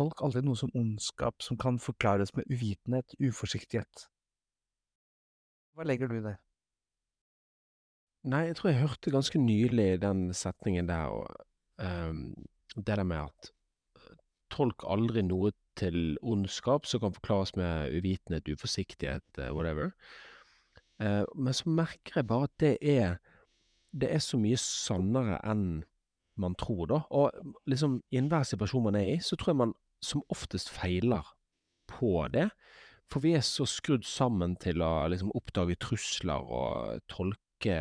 Tolk aldri noe som ondskap som kan forklares med uvitenhet, uforsiktighet. Hva legger du i det? Nei, jeg tror jeg hørte ganske nylig den setningen der, og um, det der med at eh, tolk aldri noe til ondskap som kan forklares med uvitenhet, uforsiktighet, eh, whatever. Uh, men så merker jeg bare at det er det er så mye sannere enn man tror, da. Og liksom i enhver situasjon man er i, så tror jeg man som oftest feiler på det. For vi er så skrudd sammen til å liksom oppdage trusler og tolke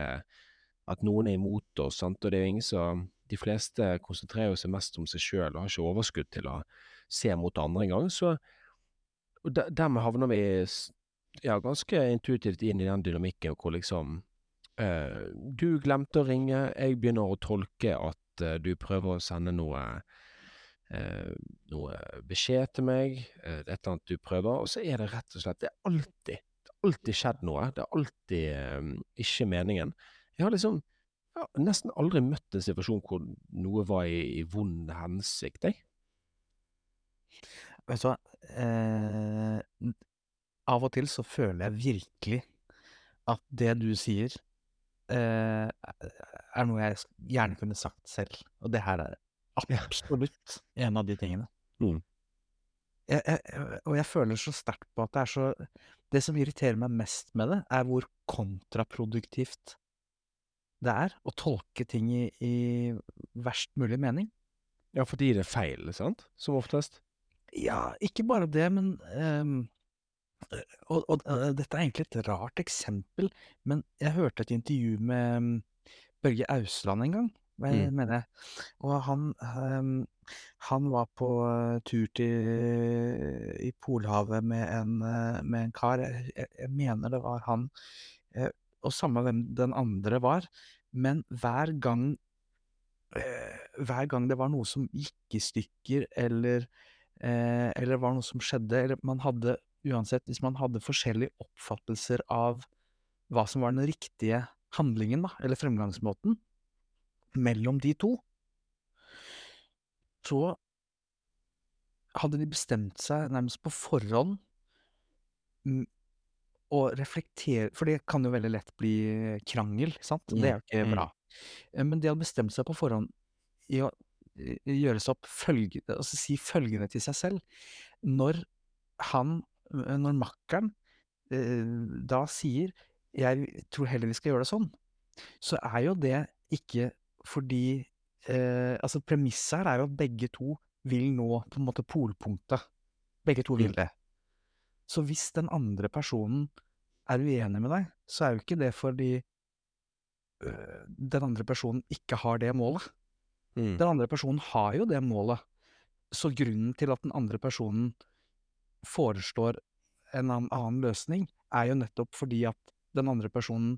at noen er imot oss, sant. Og det er jo ingen som De fleste konsentrerer seg mest om seg sjøl og har ikke overskudd til å se mot andre engang. Og dermed havner vi ja, ganske intuitivt inn i den dynamikken hvor liksom eh, Du glemte å ringe, jeg begynner å tolke at eh, du prøver å sende noe eh, noe beskjed til meg, eh, et eller annet du prøver, og så er det rett og slett Det er alltid det har alltid skjedd noe. Det er alltid eh, ikke meningen. Jeg har liksom jeg har nesten aldri møtt en situasjon hvor noe var i, i vond hensikt, jeg. Vet du hva, eh, av og til så føler jeg virkelig at det du sier, eh, er noe jeg gjerne kunne sagt selv, og det her er Ja. Absolutt en av de tingene. Mm. Jeg, jeg, og jeg føler så sterkt på at det er så Det som irriterer meg mest med det, er hvor kontraproduktivt det er å tolke ting i, i verst mulig mening. Ja, for det er feil, sant? Som oftest. Ja, ikke bare det, men um, og, og og, dette er egentlig et rart eksempel, men jeg hørte et intervju med mm, Børge Ausland en gang, Mm. mener jeg, og han um, han var på eh, tur til i Polhavet med en, eh, med en kar, jeg, jeg, mener det var han, eh, og samme hvem den andre var, men hver gang eh, hver gang det var noe som gikk i stykker, eller eh, eller var noe som skjedde, eller man hadde uansett, hvis man hadde forskjellige oppfattelser av hva som var den riktige handlingen, da, eller fremgangsmåten, mellom de to, så hadde de bestemt seg nærmest på forhånd mm, å reflektere For det kan jo veldig lett bli krangel, sant? Det er jo ikke Mm, mm. bra. Eh, Men de hadde bestemt seg på forhånd i å gjøre seg opp følge, altså si følgende til seg selv. Når han, eh, når makkeren, eh, da sier 'jeg tror heller vi skal gjøre det sånn', så er jo det ikke fordi eh, Altså premisset her er jo at begge to vil nå på en måte polpunktet. Begge to vil Mm. det. Så hvis den andre personen er uenig med deg, så er jo ikke det fordi øh, den andre personen ikke har det målet. Mm. Den andre personen har jo det målet. Så grunnen til at den andre personen foreslår en annen, annen løsning, er jo nettopp fordi at den andre personen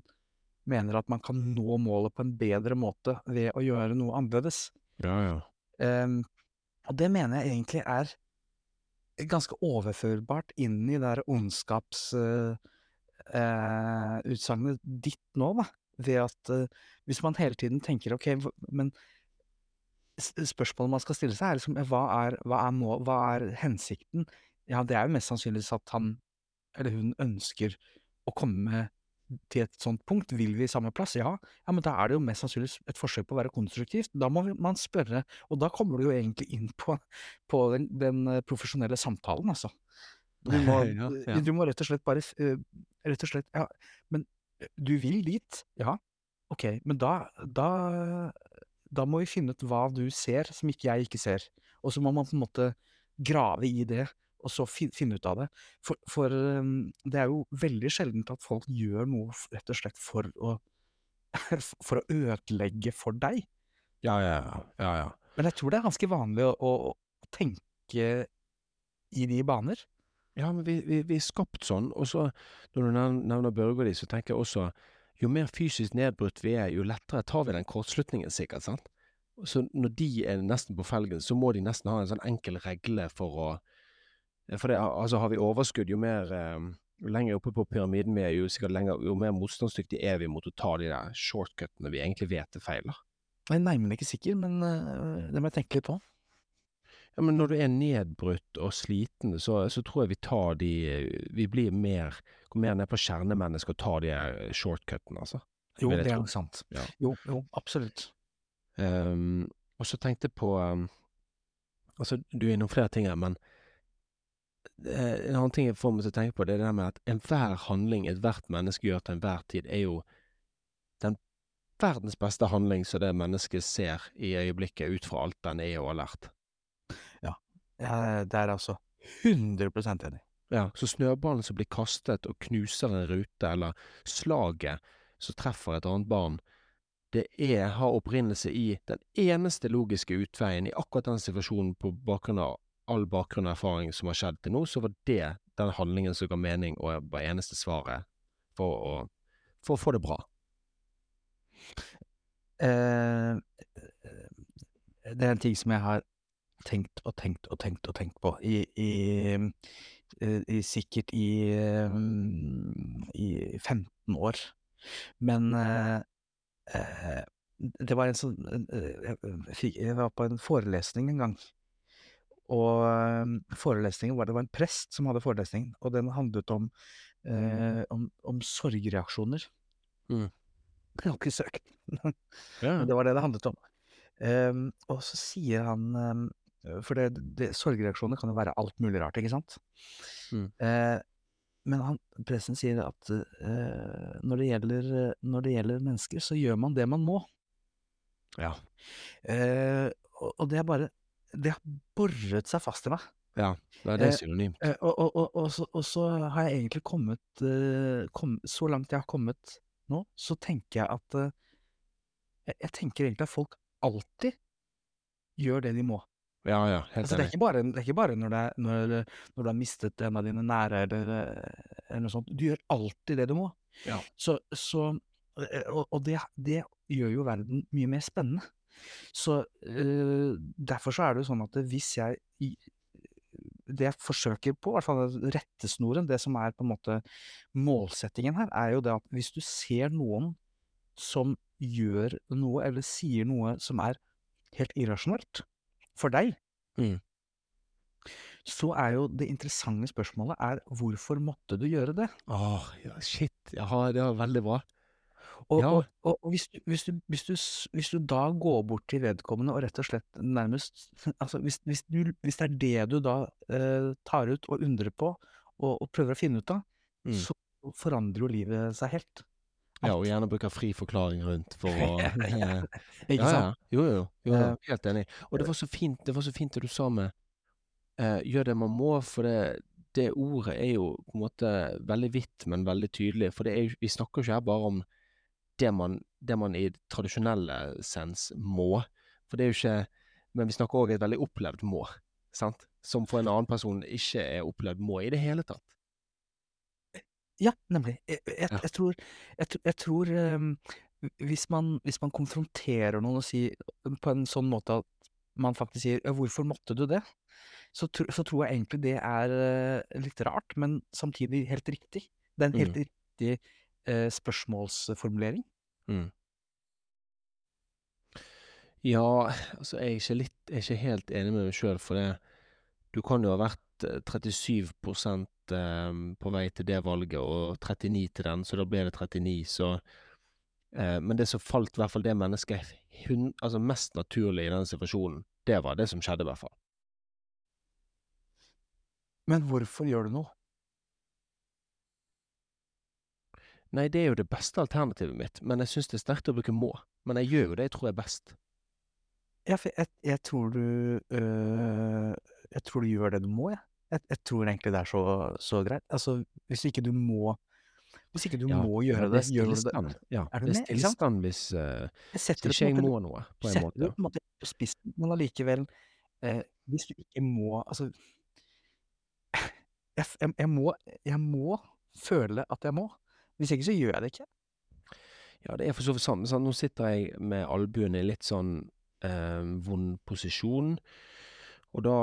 mener at man kan nå målet på en bedre måte ved å gjøre noe annerledes. Ja, ja. Um, og det mener jeg egentlig er ganske overførbart inn i det ondskapsutsagnet uh, uh, ditt nå, da. Ved at uh, hvis man hele tiden tenker ok, men spørsmålet man skal stille seg, er liksom hva er, hva er, må, hva er hensikten? Ja, det er jo mest sannsynligvis at han eller hun ønsker å komme til et sånt punkt. Vil vi samme plass? Ja. ja, men da er det jo mest sannsynlig et forsøk på å være konstruktivt. Da må man spørre, og da kommer du jo egentlig inn på, på den, den eh, profesjonelle samtalen, altså. Du må, Ja, ja. du må rett og slett bare eh, Rett og slett Ja, men eh, du vil dit? Ja. Ok, men da, da Da må vi finne ut hva du ser som ikke jeg ikke ser. Og så må man på en måte grave i det, og så fi, finne ut av det. For, for um, det er jo veldig sjeldent at folk gjør noe rett og slett for å For å ødelegge for deg. Ja, ja, ja. ja, ja. Men jeg tror det er ganske vanlig å, å, å tenke i de baner. Ja, men vi, vi, vi er skapt sånn, og så når du nevner Børge og de, så tenker jeg også jo mer fysisk nedbrutt vi er, jo lettere tar vi den kortslutningen sikkert, sant? Så når de er nesten på felgen, så må de nesten ha en sånn enkel regle for å For det, altså har vi overskudd, jo mer eh, jo lenger oppe på pyramiden vi er, jo sikkert lenger, jo mer motstandsdyktige er vi mot å ta de der shortcutene vi egentlig vet er feil. Jeg er nærmere ikke sikker, men øh, det må jeg tenke litt på. Ja, men når du er nedbrutt og sliten, så så tror jeg vi tar de Vi blir mer går mer ned på kjernemennesket og tar de shortcutene, altså, Jo, det er sant. Ja. Jo, jo, absolutt. Um, og så tenkte jeg på um, Altså, du er innom flere ting her, men eh, en annen ting jeg får meg til å tenke på, det er det der med at enhver handling ethvert menneske gjør til enhver tid, er jo den verdens beste handling som det mennesket ser i øyeblikket, ut fra alt den er og har lært. Ja, det er altså 100 enig. Ja, så snøballen som blir kastet og knuser en rute, eller slaget som treffer et annet barn, det er, har opprinnelse i den eneste logiske utveien i akkurat den situasjonen på bakgrunn av all bakgrunn og erfaring som har skjedd til nå, så var det den handlingen som ga mening og var eneste svaret for å, for å få det bra. Eh, det er en ting som jeg har tenkt og tenkt og tenkt og tenkt på i, i, eh, i sikkert i, eh, i 15 år. Men eh, eh, det var en sånn eh, jeg, jeg var på en forelesning en gang. Og eh, forelesningen var det var en prest som hadde forelesningen, og den handlet om, eh, om, om sorgreaksjoner. Mm. Ikke søkt. Ja, det var det det handlet om. Um, og så sier han um, For det, det, sorgreaksjoner kan jo være alt mulig rart, ikke sant? Mm. Uh, men han, presten sier at uh, når, det gjelder, når det gjelder mennesker, så gjør man det man må. ja, Uh, og, og det er bare Det har boret seg fast i meg. ja. Det er Eh, synonymt. Eh, og, og, og, og, så, og så har jeg egentlig kommet eh, kom, Så langt jeg har kommet nå, så tenker jeg at eh, jeg, tenker egentlig at folk alltid gjør det de må. Ja, ja, helt Altså, det, er bare, det er ikke bare når, er, når, når du har mistet en av dine nære, eller, eh, eller noe sånt. Du gjør alltid det du må. Ja. Så, så eh, og det, det gjør jo verden mye mer spennende. Så eh, derfor så er det jo sånn at hvis jeg Det jeg forsøker på, i hvert fall rettesnoren, det som er på en måte målsettingen her, er jo det at hvis du ser noen som gjør noe, eller sier noe som er helt irrasjonelt for deg, Mm. så er jo det interessante spørsmålet er hvorfor måtte du gjøre det? Åh, oh, shit. Ja, det var veldig bra. Og, Ja. og, og, og hvis, du, hvis, du, hvis, du, hvis du da går bort til vedkommende og rett og slett nærmest Altså hvis, det er det du da eh, tar ut og undrer på og, prøver å finne ut av, Mm. så forandrer jo livet seg helt. Ja, og gjerne bruker fri forklaring rundt for å eh, Ikke sant? ja. Jo, jo, jo, jo. Eh, Helt enig. Og det var så fint, det var så fint det du sa med eh, gjør det man må, for det, det ordet er jo på en måte veldig vidt, men veldig tydelig. For det jo- vi snakker ikke her bare om det man, det man i tradisjonelle sens må. For det er jo ikke Men vi snakker òg et veldig opplevd må, sant? Som for en annen person ikke er opplevd må i det hele tatt. Ja, nemlig. Jeg, jeg, Ja. jeg tror, jeg, jeg tror um, hvis, man, hvis man konfronterer noen og sier på en sånn måte at man faktisk sier 'hvorfor måtte du det', så, tr så tror jeg egentlig det er uh, litt rart, men samtidig helt riktig. Det er en helt Mm. riktig uh, spørsmålsformulering. Mm. Ja, altså jeg er ikke litt, jeg er ikke helt enig med meg sjøl, for det Du kan jo ha vært eh, 37 eh, på vei til det valget, og 39 til den, så da ble det 39, så eh, Men det som falt i hvert fall det mennesket hun, altså mest naturlig i den situasjonen, det var det som skjedde, i hvert fall. Men hvorfor gjør du noe? Nei, det er jo det beste alternativet mitt, men jeg syns det er sterkt å bruke må. Men jeg gjør jo det jeg tror er best. Ja, for jeg, jeg tror du øh, Jeg tror du gjør det du må, jeg. Jeg, jeg tror egentlig det er så, så greit. Altså, hvis ikke du må Hvis ikke du Ja, må gjøre det det, gjør du det. Ja, Er du det er stillstand hvis, uh, setter ikke jeg må noe, på en setter måte. det på en måte på spissen, men allikevel eh, Hvis du ikke må Altså jeg, jeg, jeg, må, jeg må føle at jeg må. Hvis ikke, så gjør jeg det ikke. Ja, det er for så vidt sant. Nå sitter jeg med albuen i litt sånn eh, vond posisjon, og da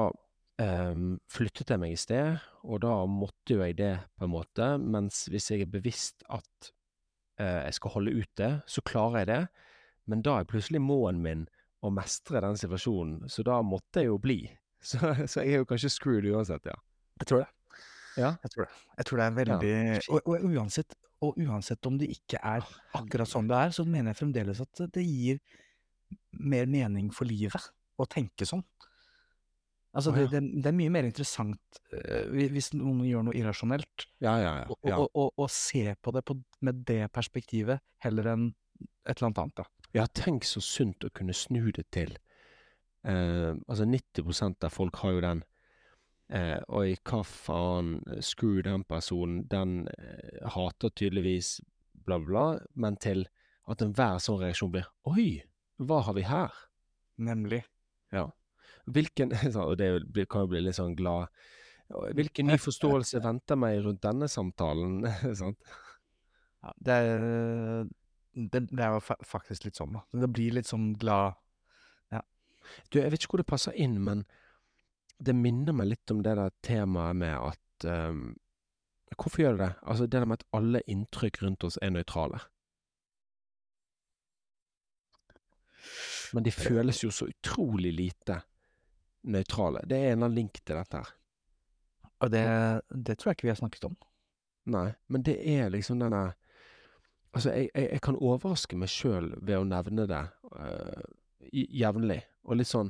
eh, flyttet jeg meg i sted, og da måtte jo jeg det, på en måte, mens hvis jeg er bevisst at eh, jeg skal holde ut det, så klarer jeg det, men da er plutselig måen min å mestre den situasjonen, så da måtte jeg jo bli. Så, så jeg er jo kanskje screwed uansett, ja. Jeg tror det. Ja. Jeg tror det. Jeg tror det er veldig ja. og, og, uansett, og uansett om det ikke er akkurat sånn det er, så mener jeg fremdeles at det gir mer mening for livet å tenke sånn. Altså, oh, det, ja. det, det er mye mer interessant uh, hvis noen gjør noe irrasjonelt, Ja, ja, å se på det på, med det perspektivet heller enn et eller annet annet. Da. Ja, tenk så sunt å kunne snu det til. Uh, altså 90% av folk har jo den Oi, hva faen, screw den personen, den eh, hater tydeligvis bla, bla, men til at enhver sånn reaksjon blir Oi, hva har vi her? Nemlig. Ja. Hvilken Og det kan jo bli litt sånn glad Hvilken ny forståelse venter meg rundt denne samtalen? sant? Ja, det, er, det, det er jo faktisk litt sånn, da. Det blir litt sånn glad Ja. Du, jeg vet ikke hvor det passer inn, men det minner meg litt om det der temaet med at um, Hvorfor gjør det det? Altså det der med at alle inntrykk rundt oss er nøytrale. Men de føles jo så utrolig lite nøytrale. Det er en eller annen link til dette her. Og det, det tror jeg ikke vi har snakket om. Nei, men det er liksom denne Altså, jeg, jeg, jeg kan overraske meg sjøl ved å nevne det uh, jevnlig, og litt sånn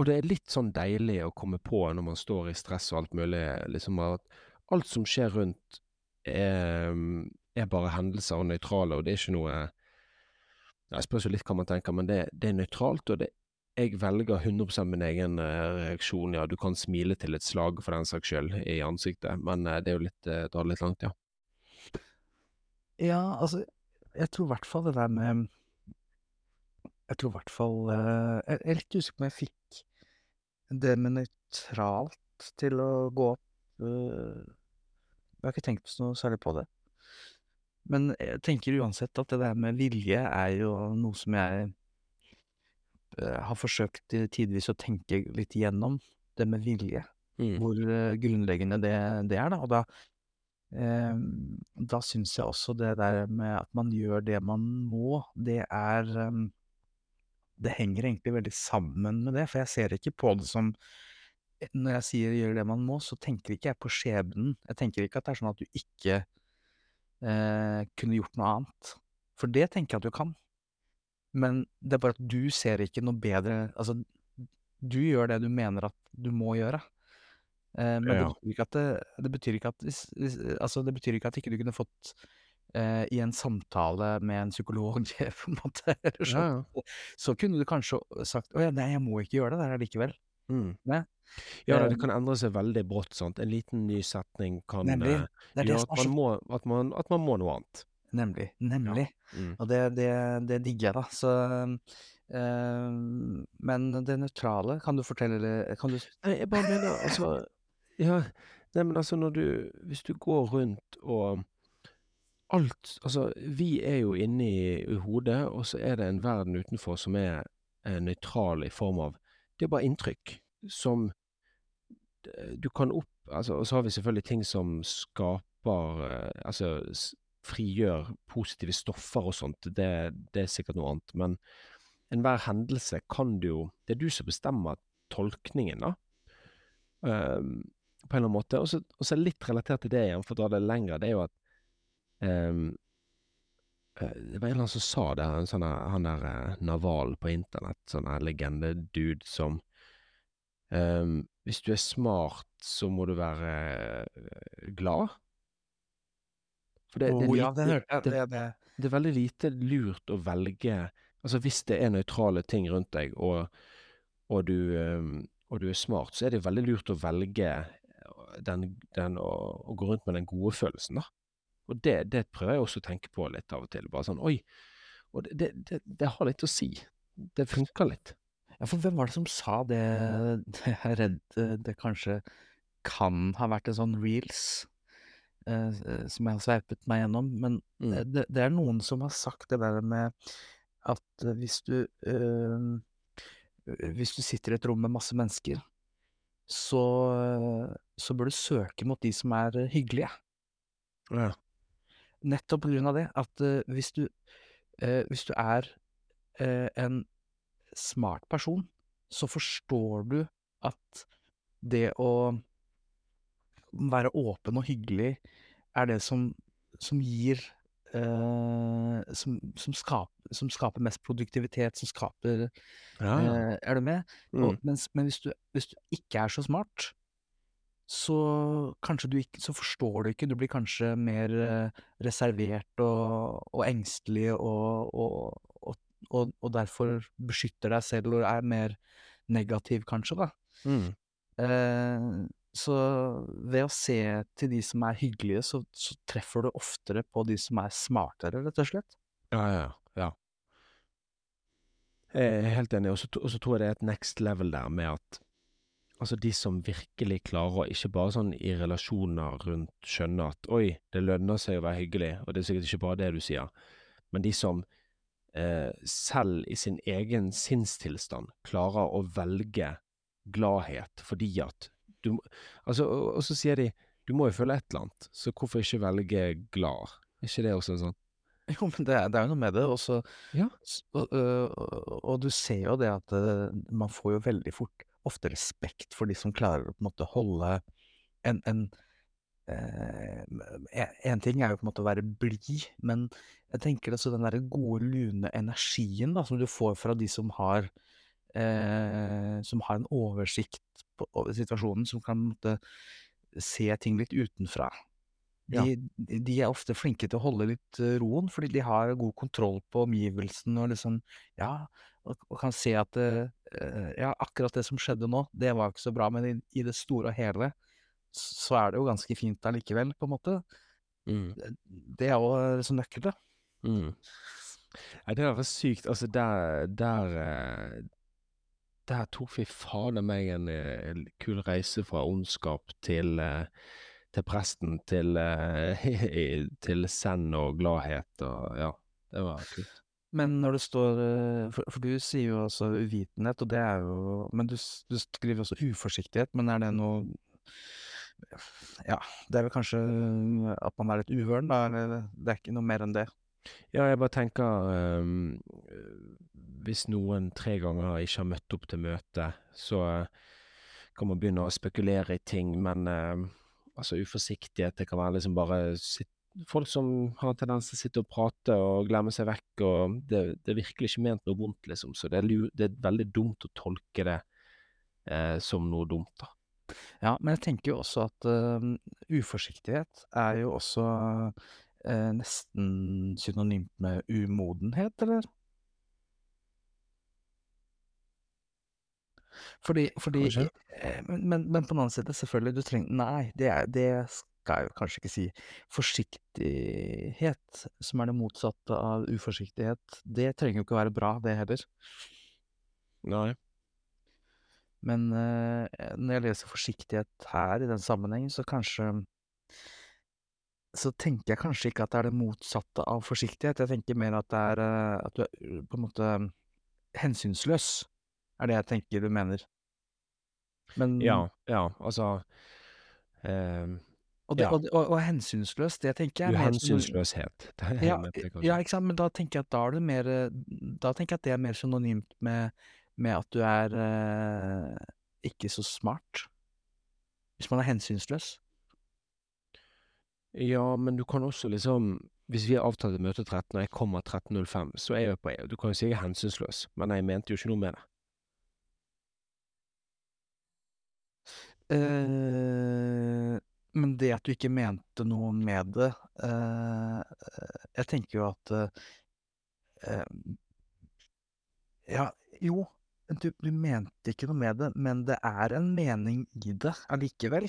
Og det er litt sånn deilig å komme på når man står i stress og alt mulig, liksom at alt som skjer rundt, er, er bare hendelser og nøytrale, og det er ikke noe Jeg spørs jo litt hva man tenker, men det, det er nøytralt, og det, jeg velger 100 min egen eh, reaksjon. Ja, du kan smile til et slag for den saks skyld i ansiktet, men eh, det er jo litt, eh, drar litt langt, ja. Ja, altså, jeg tror i hvert fall det der med Jeg tror i hvert fall jeg er litt usikker på om jeg fikk det med nøytralt til å gå opp. eh, jeg har ikke tenkt noe særlig på det. Men jeg tenker uansett at det der med vilje er jo noe som jeg eh, har forsøkt tidvis å tenke litt igjennom. Det med vilje. Mm. Hvor eh, grunnleggende det, det er, da. Og da, eh, da syns jeg også det der med at man gjør det man må, det er eh, Det henger egentlig veldig sammen med det, for jeg ser ikke på det som Når jeg sier 'gjør det man må', så tenker ikke jeg på skjebnen. Jeg tenker ikke at det er sånn at du ikke eh, kunne gjort noe annet. For det tenker jeg at du kan. Men det er bare at du ser ikke noe bedre Altså, du gjør det du mener at du må gjøre. Eh, men det betyr det, det betyr ikke at hvis, hvis, Altså, det betyr ikke at ikke du kunne fått eh, i en samtale med en psykolog, på en måte, så, Ja, ja. så kunne du kanskje sagt 'Å ja, nei, jeg må ikke gjøre det der allikevel'. Mm. Ne? Ja Eh, det kan endre seg veldig brått, sant. En liten ny setning kan Nemlig. eh, Det er det gjøre som at man, må, at, man, at man må noe annet. Nemlig. Nemlig. Mm. Og det, det, det digger jeg, da. Så øh, Men det nøytrale, kan du fortelle Kan du Nei, jeg bare mener, altså Ja, nei, men altså når du Hvis du går rundt og Alt Altså, vi er jo inne i, hodet, og så er det en verden utenfor som er nøytral i form av Det er bare inntrykk som du kan opp Altså, og så har vi selvfølgelig ting som skaper eh, Altså frigjør positive stoffer og sånt. Det, det er sikkert noe annet. Men enhver hendelse kan du jo Det er du som bestemmer tolkningen, da. Um, på en eller annen måte. Og så litt relatert til det igjen, for å dra det lenger, det er jo at Det var en eller annen som sa det, en sånn han der eh, Naval på internett, sånn legende-dude som um, Hvis du er smart, så må du være eh, glad. For det, det, er lite, det. det er veldig lite lurt å velge Altså hvis det er nøytrale ting rundt deg, og, og, du, um, og du er smart, så er det veldig lurt å velge den, den å, å gå rundt med den gode følelsen, da. Og det, det prøver jeg også å tenke på litt av og til. Bare sånn oi. Og det, det, det, har litt å si. Det funker litt. Ja, for hvem var det som sa det? Jeg er redd eh, det kanskje kan ha vært en sånn reels eh, som jeg har sveipet meg gjennom. Men Mm. eh, det, det er noen som har sagt det der med at eh, hvis du eh, Hvis du sitter i et rom med masse mennesker, så, så bør du søke mot de som er hyggelige. Ja. Nettopp på grunn av det. At uh, hvis du uh, Hvis du er uh, en smart person, så forstår du at det å være åpen og hyggelig er det som som gir som som skaper, som skaper mest produktivitet, som skaper Ja, ja. Er du med? Og Mm. mens men hvis du hvis du ikke er så smart, så kanskje du ikke så forstår du ikke, du blir kanskje mer eh, reservert og og engstelig og og og derfor beskytter deg selv og er mer negativ kanskje, da. Mm. Eh, så ved å se til de som er hyggelige, så så treffer du oftere på de som er smartere, rett og slett. Ja, ja, ja. Jeg er helt enig, og så tror jeg det er et next level der med at altså de som virkelig klarer ikke bare sånn i relasjoner rundt skjønne at oi, det lønner seg å være hyggelig, og det er sikkert ikke bare det du sier, men de som eh, selv i sin egen sinnstilstand klarer å velge gladhet fordi at du Altså, og, og så sier de du må jo føle et eller annet, så hvorfor ikke velge glad? Er ikke det også sånn? Jo, men det er det er jo noe med det, Også, Ja. og, og og du ser jo det at, man får jo veldig fort ofte respekt for de som klarer å på en måte holde en en eh, e en ting er jo på en måte å være blid, men jeg tenker altså den der gode, lune energien da, som du får fra de som har eh, som har en oversikt over situasjonen, som kan en måte se ting litt utenfra. Ja. De de er ofte flinke til å holde litt eh, roen, fordi de har god kontroll på omgivelsene og liksom Ja, og og kan se at eh, eh, ja, akkurat det som skjedde nå, det var ikke så bra, men i i det store og hele s så er det jo ganske fint allikevel, på en måte. Mm. Det er jo liksom nøkkelen. Mm. Nei, det der var sykt. Altså, der Der, eh, der tok vi fader meg en, eh, en kul reise fra ondskap til eh, til presten, til eh, til send og gladhet og Ja, det var kult. Men når det står eh, for for du sier jo altså uvitenhet, og det er jo Men du du skriver også uforsiktighet, men er det noe Ja, det er vel kanskje at man er litt uhøren, da, eller det er ikke noe mer enn det? Ja, jeg bare tenker um, Hvis noen tre ganger ikke har møtt opp til møte, så eh, kan man begynne å spekulere i ting, men eh, altså uforsiktighet, det kan være liksom bare sitt, folk som har en tendens til å sitte og prate og glemme seg vekk, og det, det er virkelig ikke ment noe vondt, liksom, så det er, det er veldig dumt å tolke det eh, som noe dumt, da. Ja, men jeg tenker jo også at uh, uforsiktighet er jo også uh, nesten synonymt med umodenhet, eller? Fordi fordi eh, men men men på den annen side, selvfølgelig, du trenger Nei, det er det skal jeg jo kanskje ikke si. Forsiktighet, som er det motsatte av uforsiktighet, det trenger jo ikke å være bra, det heller. Nei. Men uh, når jeg leser forsiktighet her i den sammenheng, så kanskje Så tenker jeg kanskje ikke at det er det motsatte av forsiktighet. Jeg tenker mer at det er eh, at du er på en måte hensynsløs, er det jeg tenker du mener. Men Ja, ja, altså eh, Og, det, ja. og, og, og hensynsløs, det tenker jeg er Uhensynsløshet. Ja, ja, ikke sant, men da tenker jeg at da er det mer Da tenker jeg at det er mer synonymt med, med at du er eh, ikke så smart. Hvis man er hensynsløs. Ja, men du kan også liksom Hvis vi har avtalt et møte 13, og jeg kommer 13.05, så er jeg jo på Du kan jo si jeg er hensynsløs, men jeg mente jo ikke noe med det. Eh, men det at du ikke mente noe med det eh, Jeg tenker jo at eh, eh, Ja, jo, du, du mente ikke noe med det, men det er en mening i det allikevel.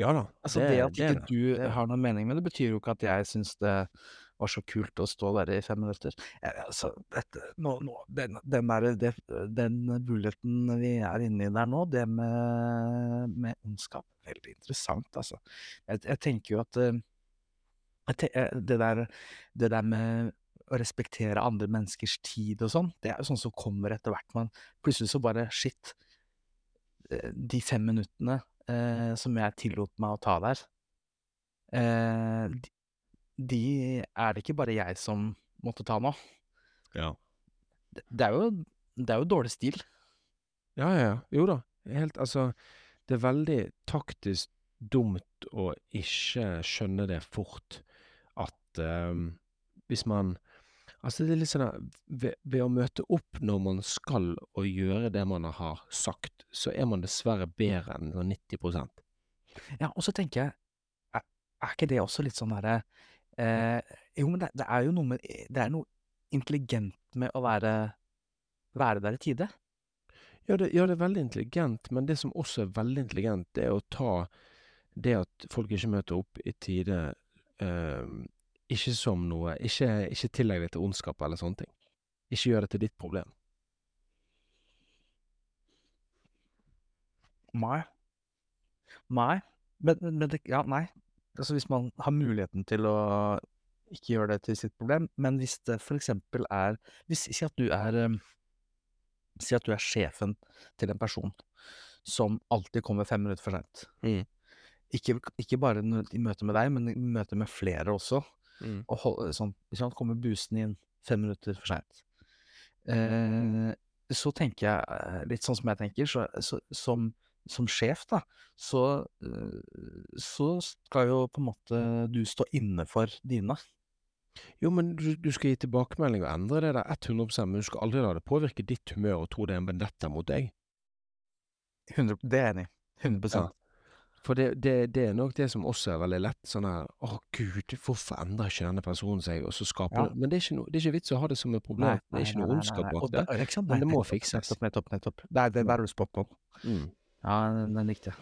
Ja da, Altså, det, det at ikke det. du det. har noen mening med det, betyr jo ikke at jeg syns det var så kult å stå der i fem minutter. Ja, altså, dette nå, nå, den, den der, det, den bulleten vi er inne i der nå, det med, med ondskap, veldig interessant, altså. Jeg, jeg tenker jo at eh, jeg eh, det der, det der med å respektere andre menneskers tid og sånn, det er jo sånn som kommer etter hvert. Man plutselig så bare Shit, eh, de fem minuttene eh, som jeg tillot meg å ta der, eh, de, de er det ikke bare jeg som måtte ta nå. Ja. Det, det er jo det er jo dårlig stil. ja, ja, ja. Jo da. Helt Altså, det er veldig taktisk dumt å ikke skjønne det fort at um, hvis man Altså, det er litt sånn at ved ved å møte opp når man skal og gjøre det man har sagt, så er man dessverre bedre enn sånn 90% Ja, og så tenker jeg, er er ikke det også litt sånn derre eh, Jo, men det det er jo noe med det er noe intelligent med å være være der i tide. Ja, det ja, det er veldig intelligent, men det som også er veldig intelligent, det er å ta det at folk ikke møter opp i tide, eh, ikke som noe Ikke ikke tillegg det til ondskap eller sånne ting. Ikke gjør det til ditt problem. Nei. Nei, men men men det ja, nei. Altså, hvis man har muligheten til å ikke gjøre det til sitt problem, men hvis det for eksempel er hvis Si at du er, si at du er sjefen til en person som alltid kommer fem minutter for seint. Mm. Ikke ikke bare i møte med deg, men i møte med flere også. Mm. Og hold, sånn, sant, kommer busen inn fem minutter for seint. Eh, så tenker jeg, eh, litt sånn som jeg tenker, så så som som sjef, da, så, øh, så skal jo på en måte du stå inne for dine. Jo, men du du skal gi tilbakemelding og endre det der 100 men du skal aldri la det påvirke ditt humør og tro det er en vendetta mot deg. 100 det er jeg enig i. 100 Ja. For det det det er nok det som også er veldig lett, sånn her 'Å gud, hvorfor endrer ikke denne personen seg?' Og så skaper Ja. det Men det er ikke no, det er ikke vits å ha det som et problem. Nei, Det er ikke noe nei, nei, ondskap bak det, men det må fikses. nettopp, nettopp, nettopp. Der det der er du spot on. Mm. Ja, den den likte jeg.